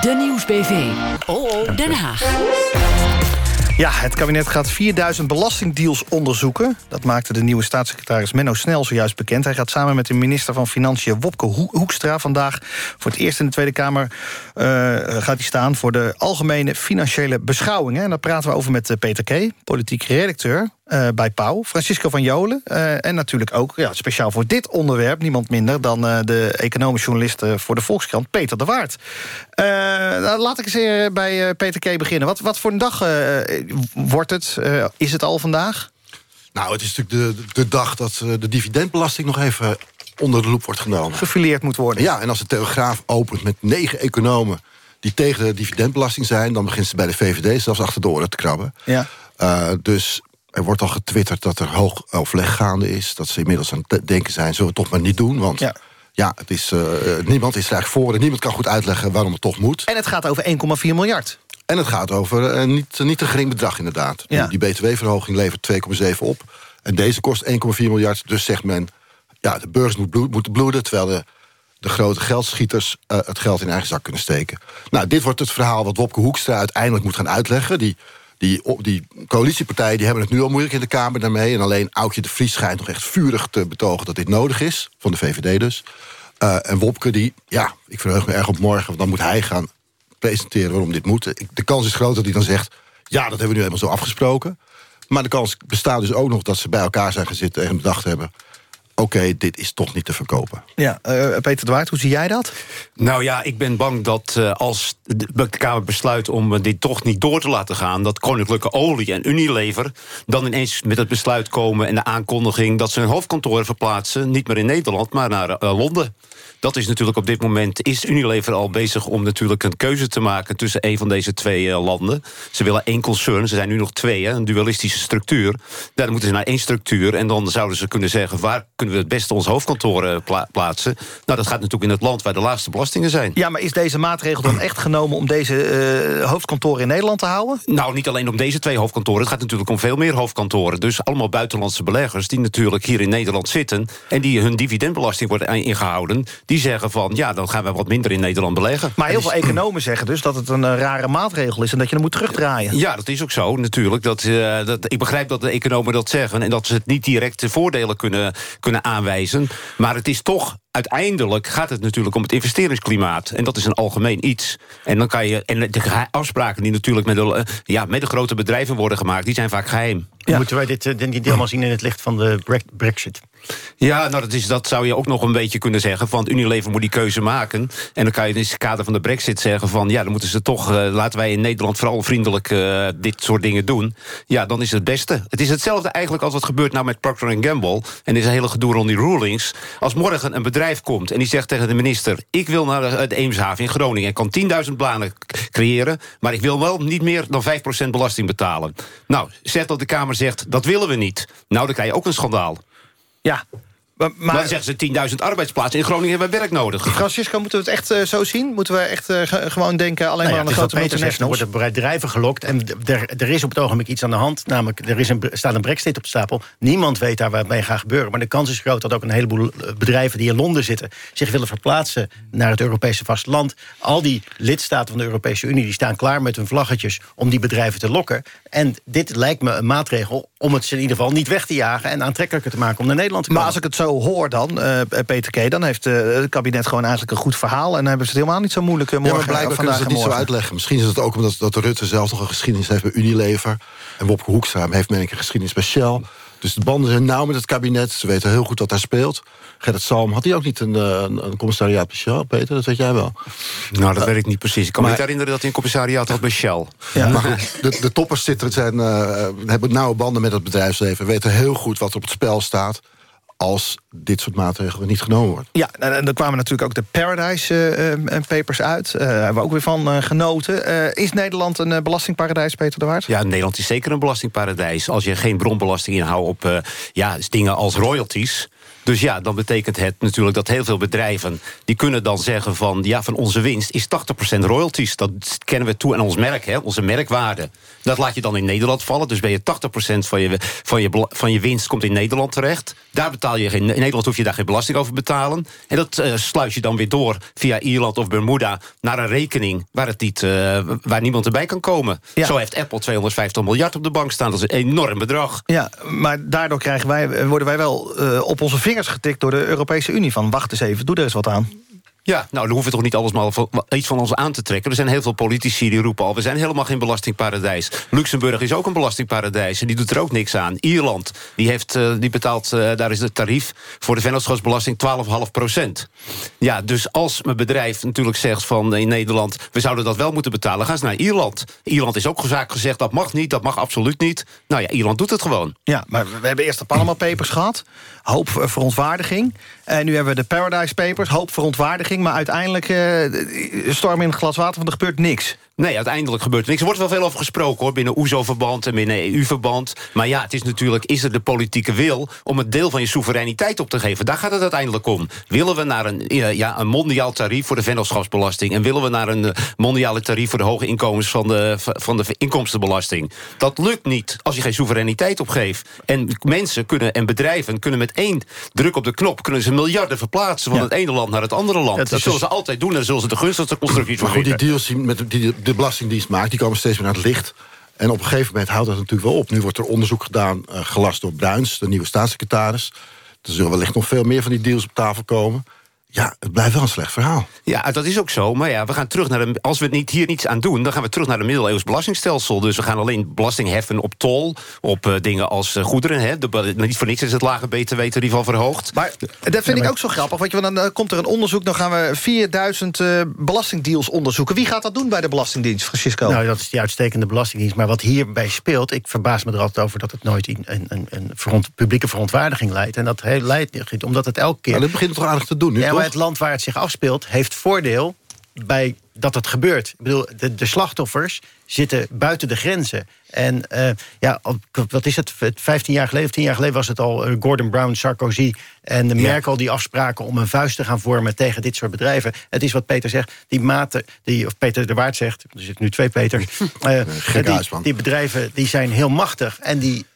De Nieuwsbv. OO Den Haag. Ja, het kabinet gaat 4000 belastingdeals onderzoeken. Dat maakte de nieuwe staatssecretaris Menno Snel zojuist bekend. Hij gaat samen met de minister van Financiën Wopke Hoekstra... vandaag voor het eerst in de Tweede Kamer uh, gaat hij staan... voor de algemene financiële beschouwingen. En daar praten we over met eh, Peter K., politiek redacteur uh, bij Pauw. Francisco van Jolen. Uh, en natuurlijk ook ja, speciaal voor dit onderwerp... niemand minder dan uh, de economisch journalist voor de Volkskrant, Peter de Waard. Nou, laat ik eens bij Peter K. beginnen. Wat, wat voor een dag wordt het? is het al vandaag? Nou, het is natuurlijk de, de dag dat de dividendbelasting nog even onder de loep wordt genomen. Gefileerd moet worden. Ja, en als de Telegraaf opent met negen economen... die tegen de dividendbelasting zijn... dan begint ze bij de VVD zelfs achter de oren te krabben. Ja. Uh, dus er wordt al getwitterd dat er hoog overleg gaande is. Dat ze inmiddels aan het denken zijn, zullen we het toch maar niet doen. Want ja, ja het is, uh, niemand is er eigenlijk voor en niemand kan goed uitleggen waarom het toch moet. En het gaat over 1,4 miljard. En het gaat over uh, niet, niet een gering bedrag inderdaad. Ja. Die, btw-verhoging levert 2,7 op. En deze kost 1,4 miljard. Dus zegt men, ja, de burgers moet bloed, moeten bloeden... terwijl de, de grote geldschieters uh, het geld in eigen zak kunnen steken. Nou, dit wordt het verhaal wat Wopke Hoekstra uiteindelijk moet gaan uitleggen. Die die, die coalitiepartijen die hebben het nu al moeilijk in de Kamer daarmee. En alleen Aukje de Vries schijnt nog echt vurig te betogen dat dit nodig is. Van de VVD dus. Uh, en Wopke, die, ja, ik verheug me erg op morgen. Want dan moet hij gaan presenteren waarom dit moet. De kans is groot dat hij dan zegt... ja, dat hebben we nu helemaal zo afgesproken. Maar de kans bestaat dus ook nog dat ze bij elkaar zijn gezeten... en bedacht hebben oké, dit is toch niet te verkopen. Ja, uh, Peter de Waard, hoe zie jij dat? Nou ja, ik ben bang dat uh, als de Kamer besluit om dit toch niet door te laten gaan... dat Koninklijke Olie en Unilever dan ineens met het besluit komen... en de aankondiging dat ze hun hoofdkantoren verplaatsen... niet meer in Nederland, maar naar uh, Londen. Dat is natuurlijk op dit moment... is Unilever al bezig om natuurlijk een keuze te maken... tussen een van deze twee landen. Ze willen één concern, ze zijn nu nog twee, hè, een dualistische structuur. Daar moeten ze naar één structuur... en dan zouden ze kunnen zeggen... waar kunnen we het beste ons hoofdkantoor plaatsen. Nou, dat gaat natuurlijk in het land waar de laagste belastingen zijn. Ja, maar is deze maatregel dan echt genomen om deze uh, hoofdkantoren in Nederland te houden? Nou, niet alleen om deze twee hoofdkantoren. Het gaat natuurlijk om veel meer hoofdkantoren. Dus allemaal buitenlandse beleggers die natuurlijk hier in Nederland zitten... en die hun dividendbelasting wordt ingehouden... die zeggen van, ja, dan gaan we wat minder in Nederland beleggen. Maar heel veel economen zeggen dus dat het een uh, rare maatregel is... en dat je hem moet terugdraaien. Ja, dat is ook zo, natuurlijk. Dat, uh, dat, ik begrijp dat de economen dat zeggen... en dat ze het niet direct voordelen kunnen, kunnen aanwijzen. Maar het is toch uiteindelijk gaat het natuurlijk om het investeringsklimaat. En dat is een algemeen iets. En dan kan je. En de afspraken die natuurlijk met de, ja, met de grote bedrijven worden gemaakt, die zijn vaak geheim. Moeten wij dit uh, niet helemaal zien in het licht van de Brexit? Ja, nou, dat, is, dat zou je ook nog een beetje kunnen zeggen. Want Unilever moet die keuze maken. En dan kan je in het kader van de brexit zeggen van... ja, dan moeten ze toch, uh, laten wij in Nederland vooral vriendelijk uh, dit soort dingen doen. Ja, dan is het het beste. Het is hetzelfde eigenlijk als wat gebeurt nou met Procter Gamble. En is een hele gedoe rond die rulings. Als morgen een bedrijf komt en die zegt tegen de minister... ik wil naar de Eemshaven in Groningen en kan 10.000 banen creëren... maar ik wil wel niet meer dan 5% belasting betalen. Nou, zegt dat de Kamer zegt, dat willen we niet. Nou, dan krijg je ook een schandaal. Ja, maar, maar dan zeggen ze 10.000 arbeidsplaatsen. In Groningen hebben we werk nodig. Francisco, moeten we het echt uh, zo zien? Moeten we echt uh, gewoon denken alleen nou ja, maar aan de grote multinationals? Er worden bedrijven gelokt en er, er is op het ogenblik iets aan de hand. Namelijk, er is een, staat een brexit op de stapel. Niemand weet daar wat mee gaat gebeuren. Maar de kans is groot dat ook een heleboel eh, bedrijven die in Londen zitten... zich willen verplaatsen naar het Europese vasteland. Al die lidstaten van de Europese Unie die staan klaar met hun vlaggetjes... om die bedrijven te lokken. En dit lijkt me een maatregel om het in ieder geval niet weg te jagen... en aantrekkelijker te maken om naar Nederland te komen. Maar als ik het zo hoor dan, uh, Peter K., dan heeft uh, het kabinet gewoon eigenlijk een goed verhaal... en dan hebben ze het helemaal niet zo moeilijk morgen, ja, blijkbaar kunnen ze het niet zo uitleggen. Misschien is het ook omdat dat Rutte zelf nog een geschiedenis heeft bij Unilever... en Wopke Hoekstra heeft men een geschiedenis bij Shell... Dus de banden zijn nauw met het kabinet. Ze weten heel goed wat daar speelt. Gerrit Salm, had hij ook niet een, een, een commissariaat bij Shell, Peter? Dat weet jij wel. Nou, dat weet ik niet precies. Ik kan me niet herinneren dat hij een commissariaat had bij Shell. Ja. Maar goed, de, de toppers zitten, zijn, uh, hebben nauwe banden met het bedrijfsleven. Weten heel goed wat er op het spel staat als dit soort maatregelen niet genomen wordt. Ja, en er kwamen natuurlijk ook de Paradise uh, Papers uit. Daar hebben we ook weer van genoten. is Nederland een belastingparadijs, Peter de Waard? Ja, Nederland is zeker een belastingparadijs. Als je geen bronbelasting inhoudt op ja, dingen als royalties Dus ja, dan betekent het natuurlijk dat heel veel bedrijven... die kunnen dan zeggen van, ja, van onze winst is 80% royalties. Dat kennen we toe aan ons merk, hè, onze merkwaarde. Dat laat je dan in Nederland vallen. Dus ben je 80% van je, van, je, van je winst komt in Nederland terecht. Daar betaal je geen, in Nederland hoef je daar geen belasting over betalen. En dat uh, sluis je dan weer door via Ierland of Bermuda... naar een rekening waar, het niet, uh, waar niemand erbij kan komen. Zo heeft Apple 250 miljard op de bank staan. Dat is een enorm bedrag. Ja, maar daardoor krijgen wij, worden wij wel uh, op onze vingers getikt... door de Europese Unie van wacht eens even, doe er eens wat aan. Ja, nou, dan hoeven we toch niet alles maar iets van ons aan te trekken. Er zijn heel veel politici die roepen al... we zijn helemaal geen belastingparadijs. Luxemburg is ook een belastingparadijs en die doet er ook niks aan. Ierland, die, heeft, uh, die betaalt, uh, daar is het tarief... voor de vennootschapsbelasting 12,5 procent. Ja, dus als mijn bedrijf natuurlijk zegt van in Nederland... we zouden dat wel moeten betalen, gaan ze naar Ierland. Ierland is ook zaak gezegd, dat mag niet, dat mag absoluut niet. Nou ja, Ierland doet het gewoon. Ja, maar we hebben eerst de Panama Papers gehad. Hoop verontwaardiging. En nu hebben we de Paradise Papers, hoop verontwaardiging. Maar uiteindelijk uh, storm in het glas water, want er gebeurt niks. Nee, uiteindelijk gebeurt er niks. Er wordt wel veel over gesproken hoor, binnen OESO-verband en binnen EU-verband. Maar ja, het is natuurlijk, is er de politieke wil... om een deel van je soevereiniteit op te geven? Daar gaat het uiteindelijk om. Willen we naar een, ja, een mondiaal tarief voor de vennootschapsbelasting... en willen we naar een eh, mondiale tarief voor de hoge inkomens van de, van de inkomstenbelasting? Dat lukt niet als je geen soevereiniteit opgeeft. En mensen kunnen en bedrijven kunnen met één druk op de knop... kunnen ze miljarden verplaatsen van het ene land naar het andere land. dat, dat zullen ze altijd doen en zullen ze de gunstigste constructies Maar goed, die deals met die de Belastingdienst maakt... die komen steeds meer naar het licht. En op een gegeven moment houdt dat natuurlijk wel op. Nu wordt er onderzoek gedaan, uh, gelast door Bruins, de nieuwe staatssecretaris. Er zullen wellicht nog veel meer van die deals op tafel komen. Ja, het blijft wel een slecht verhaal. Ja, dat is ook zo. Maar ja, we gaan terug naar de, als we niet, hier niets aan doen... dan gaan we terug naar de middeleeuws belastingstelsel. Dus we gaan alleen belasting heffen op tol... op uh, dingen als uh, goederen. Hè. De, niet voor niks is het lage btw-tarief al verhoogd. Maar dat vind ik ook zo grappig. Want je, dan uh, komt er een onderzoek... dan gaan we 4000 belastingdeals onderzoeken. Wie gaat dat doen bij de Belastingdienst, Francisco? Nou, dat is die uitstekende Belastingdienst. Maar wat hierbij speelt... ik verbaas me er altijd over dat het nooit een, een, een front, publieke verontwaardiging leidt. En dat leidt omdat het elke keer... Maar dat begint toch aardig te doen nu, ja, het land waar het zich afspeelt heeft voordeel bij dat het gebeurt. Ik bedoel, de, de slachtoffers zitten buiten de grenzen. En uh, ja, wat is het? 15 jaar geleden, 10 jaar geleden was het al uh, Gordon Brown, Sarkozy en de Merkel die afspraken om een vuist te gaan vormen tegen dit soort bedrijven. Het is wat Peter zegt, die mate, die, of Peter de Waard zegt, er zitten nu twee Peter. Uh, die, die, bedrijven die zijn heel machtig. En die,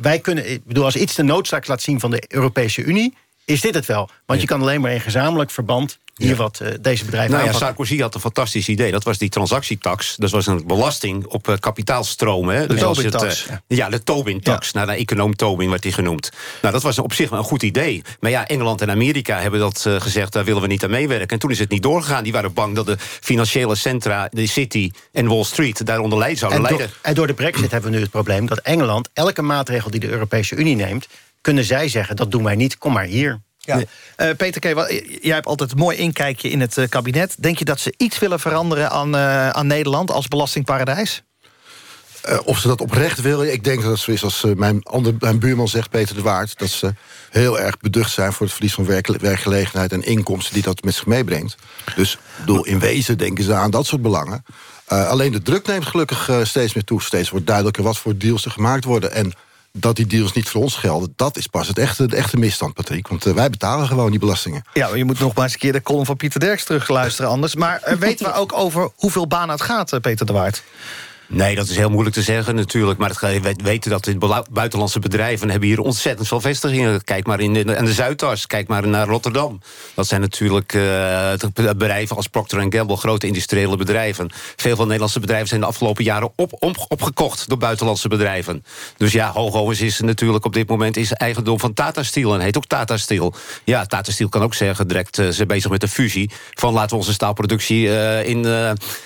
wij kunnen, ik bedoel, als iets de noodzaak laat zien van de Europese Unie is dit het wel. Want je kan alleen maar in gezamenlijk verband hier wat uh, deze bedrijven nou ja, Sarkozy had een fantastisch idee. Dat was die transactietax. Dat was een belasting op uh, kapitaalstromen. Hè. De dus Tobin-tax. Uh, ja, de Tobin-tax. Ja. Naar de econoom Tobin werd die genoemd. Nou, dat was op zich wel een goed idee. Maar ja, Engeland en Amerika hebben dat gezegd... daar willen we niet aan meewerken. En toen is het niet doorgegaan. Die waren bang dat de financiële centra, de City en Wall Street... daaronder leiden zouden en leiden. Door, en door de brexit hebben we nu het probleem... dat Engeland elke maatregel die de Europese Unie neemt... kunnen zij zeggen, dat doen wij niet, kom maar hier. Ja. Uh, Peter K., jij hebt altijd een mooi inkijkje in het uh, kabinet. Denk je dat ze iets willen veranderen aan, uh, aan Nederland als belastingparadijs? of ze dat oprecht willen, ik denk dat zo is als mijn, ander, mijn buurman zegt, Peter de Waard... dat ze heel erg beducht zijn voor het verlies van werk, werkgelegenheid... en inkomsten die dat met zich meebrengt. Dus bedoel, in wezen denken ze aan dat soort belangen. alleen de druk neemt gelukkig steeds meer toe. Steeds wordt duidelijker wat voor deals er gemaakt worden... en dat die deals niet voor ons gelden... dat is pas het echte, de echte misstand, Patrick. Want uh, wij betalen gewoon die belastingen. Ja, je moet nog maar eens een keer de column van Pieter Derks terugluisteren anders. Maar uh, weten we ook over hoeveel banen het gaat, uh, Peter de Waard? Nee, dat is heel moeilijk te zeggen natuurlijk. Maar we weten dat de buitenlandse bedrijven... hebben hier ontzettend veel vestigingen. Kijk maar in de, aan de Zuidas, kijk maar naar Rotterdam. Dat zijn natuurlijk uh, bedrijven als Procter Gamble... grote industriële bedrijven. Veel van de Nederlandse bedrijven zijn de afgelopen jaren op, op, opgekocht... door buitenlandse bedrijven. Dus ja, Hooghovens is natuurlijk op dit moment... is eigendom van Tata Steel en heet ook Tata Steel. Ja, Tata Steel kan ook zeggen, direct ze bezig met de fusie... van laten we onze staalproductie uh, in,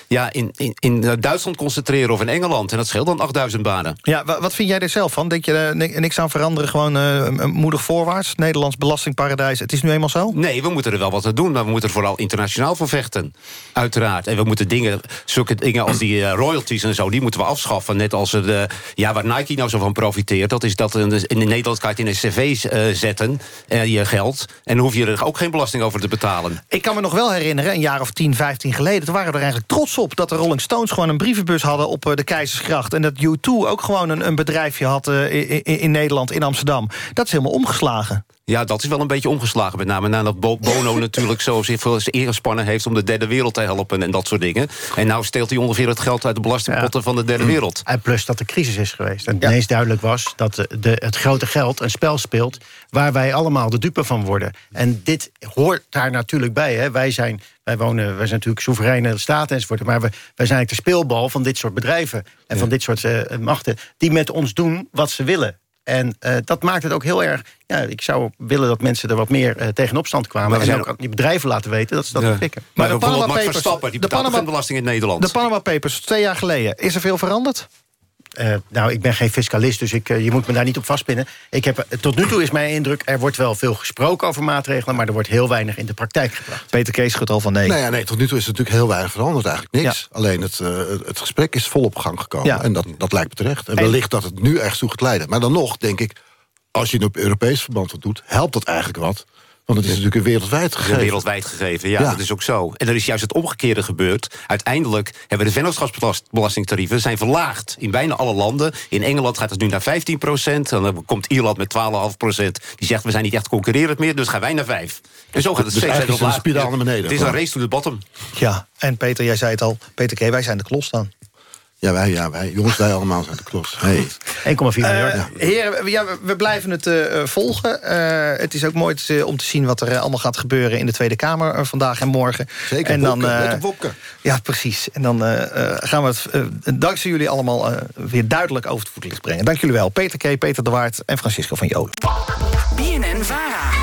ja, in, in, in Duitsland concentreren of in Engeland. En dat scheelt dan 8000 banen. Ja, wat vind jij er zelf van? Denk je er niks aan veranderen? Gewoon uh, moedig voorwaarts? Nederlands belastingparadijs. Het is nu eenmaal zo? Nee, we moeten er wel wat aan doen. Maar we moeten er vooral internationaal voor vechten. Uiteraard. En we moeten dingen, zulke dingen als die uh, royalties en zo... die moeten we afschaffen. Net als de, ja, waar Nike nou zo van profiteert... dat is dat in, in Nederland kan je in een cv uh, zetten, je geld... en dan hoef je er ook geen belasting over te betalen. Ik kan me nog wel herinneren, een jaar of 10, 15 geleden... toen waren we er eigenlijk trots op dat de Rolling Stones... gewoon een brievenbus hadden op de Keizersgracht... en dat U2 ook gewoon een, een bedrijfje had uh, in, in, Nederland, in Amsterdam. Dat is helemaal omgeslagen. Ja, dat is wel een beetje omgeslagen. Met name nadat Bono natuurlijk zo zich veel ingespannen heeft... om de derde wereld te helpen en dat soort dingen. En nou steelt hij ongeveer het geld uit de belastingpotten van de derde wereld. En plus dat er crisis is geweest. En ineens duidelijk was dat de, het grote geld een spel speelt... waar wij allemaal de dupe van worden. En dit hoort daar natuurlijk bij. Hè. Wij, zijn, wij, wonen, wij zijn natuurlijk soevereine staten enzovoort... maar we, wij zijn eigenlijk de speelbal van dit soort bedrijven... en van dit soort uh, machten die met ons doen wat ze willen. En uh, dat maakt het ook heel erg... Ja, ik zou willen dat mensen er wat meer uh, tegen opstand kwamen. Maar en ook, ook die bedrijven laten weten dat ze dat pikken. Maar, maar de Panama Papers, die de Panama, belasting in Nederland. De Panama Papers, twee jaar geleden. Is er veel veranderd? Uh, nou, ik ben geen fiscalist, dus ik, uh, je moet me daar niet op vastpinnen. Ik heb, tot nu toe is mijn indruk, er wordt wel veel gesproken over maatregelen... maar er wordt heel weinig in de praktijk gebracht. Peter Kees schudt al van nee. Nee, nee, tot nu toe is er natuurlijk heel weinig veranderd, eigenlijk niks. Ja. Alleen het, uh, het gesprek is volop gang gekomen ja. en dat, dat lijkt me terecht. En wellicht dat het nu ergens toe gaat leiden. Maar dan nog, denk ik, als je het op Europees verband wat doet... helpt dat eigenlijk wat... Want het is natuurlijk een wereldwijd gegeven. Wereldwijd gegeven, ja, dat is ook zo. En er is juist het omgekeerde gebeurd. Uiteindelijk hebben de vennootschapsbelastingtarieven zijn verlaagd in bijna alle landen. In Engeland gaat het nu naar 15 procent. Dan komt Ierland met 12,5 procent. Die zegt, we zijn niet echt concurrerend meer, dus gaan wij naar 5. En zo gaat het dus steeds verder een spiraal naar beneden. Het is een race to the bottom. Ja, en Peter, jij zei het al. Peter K., wij zijn de klos dan. Ja, wij, ja, wij. Jongens, wij allemaal zijn de klos. Hey. 1,4 miljard. Uh, heren, ja, we blijven het uh, volgen. Uh, het is ook mooi te, om te zien wat er allemaal gaat gebeuren... in de Tweede Kamer vandaag en morgen. Zeker, en dan, Wopke, Ja, precies. En dan gaan we het dankzij jullie allemaal weer duidelijk over het voetlicht brengen. Dank jullie wel. Peter K., Peter de Waard en Francisco van Jolen. BNN-VARA.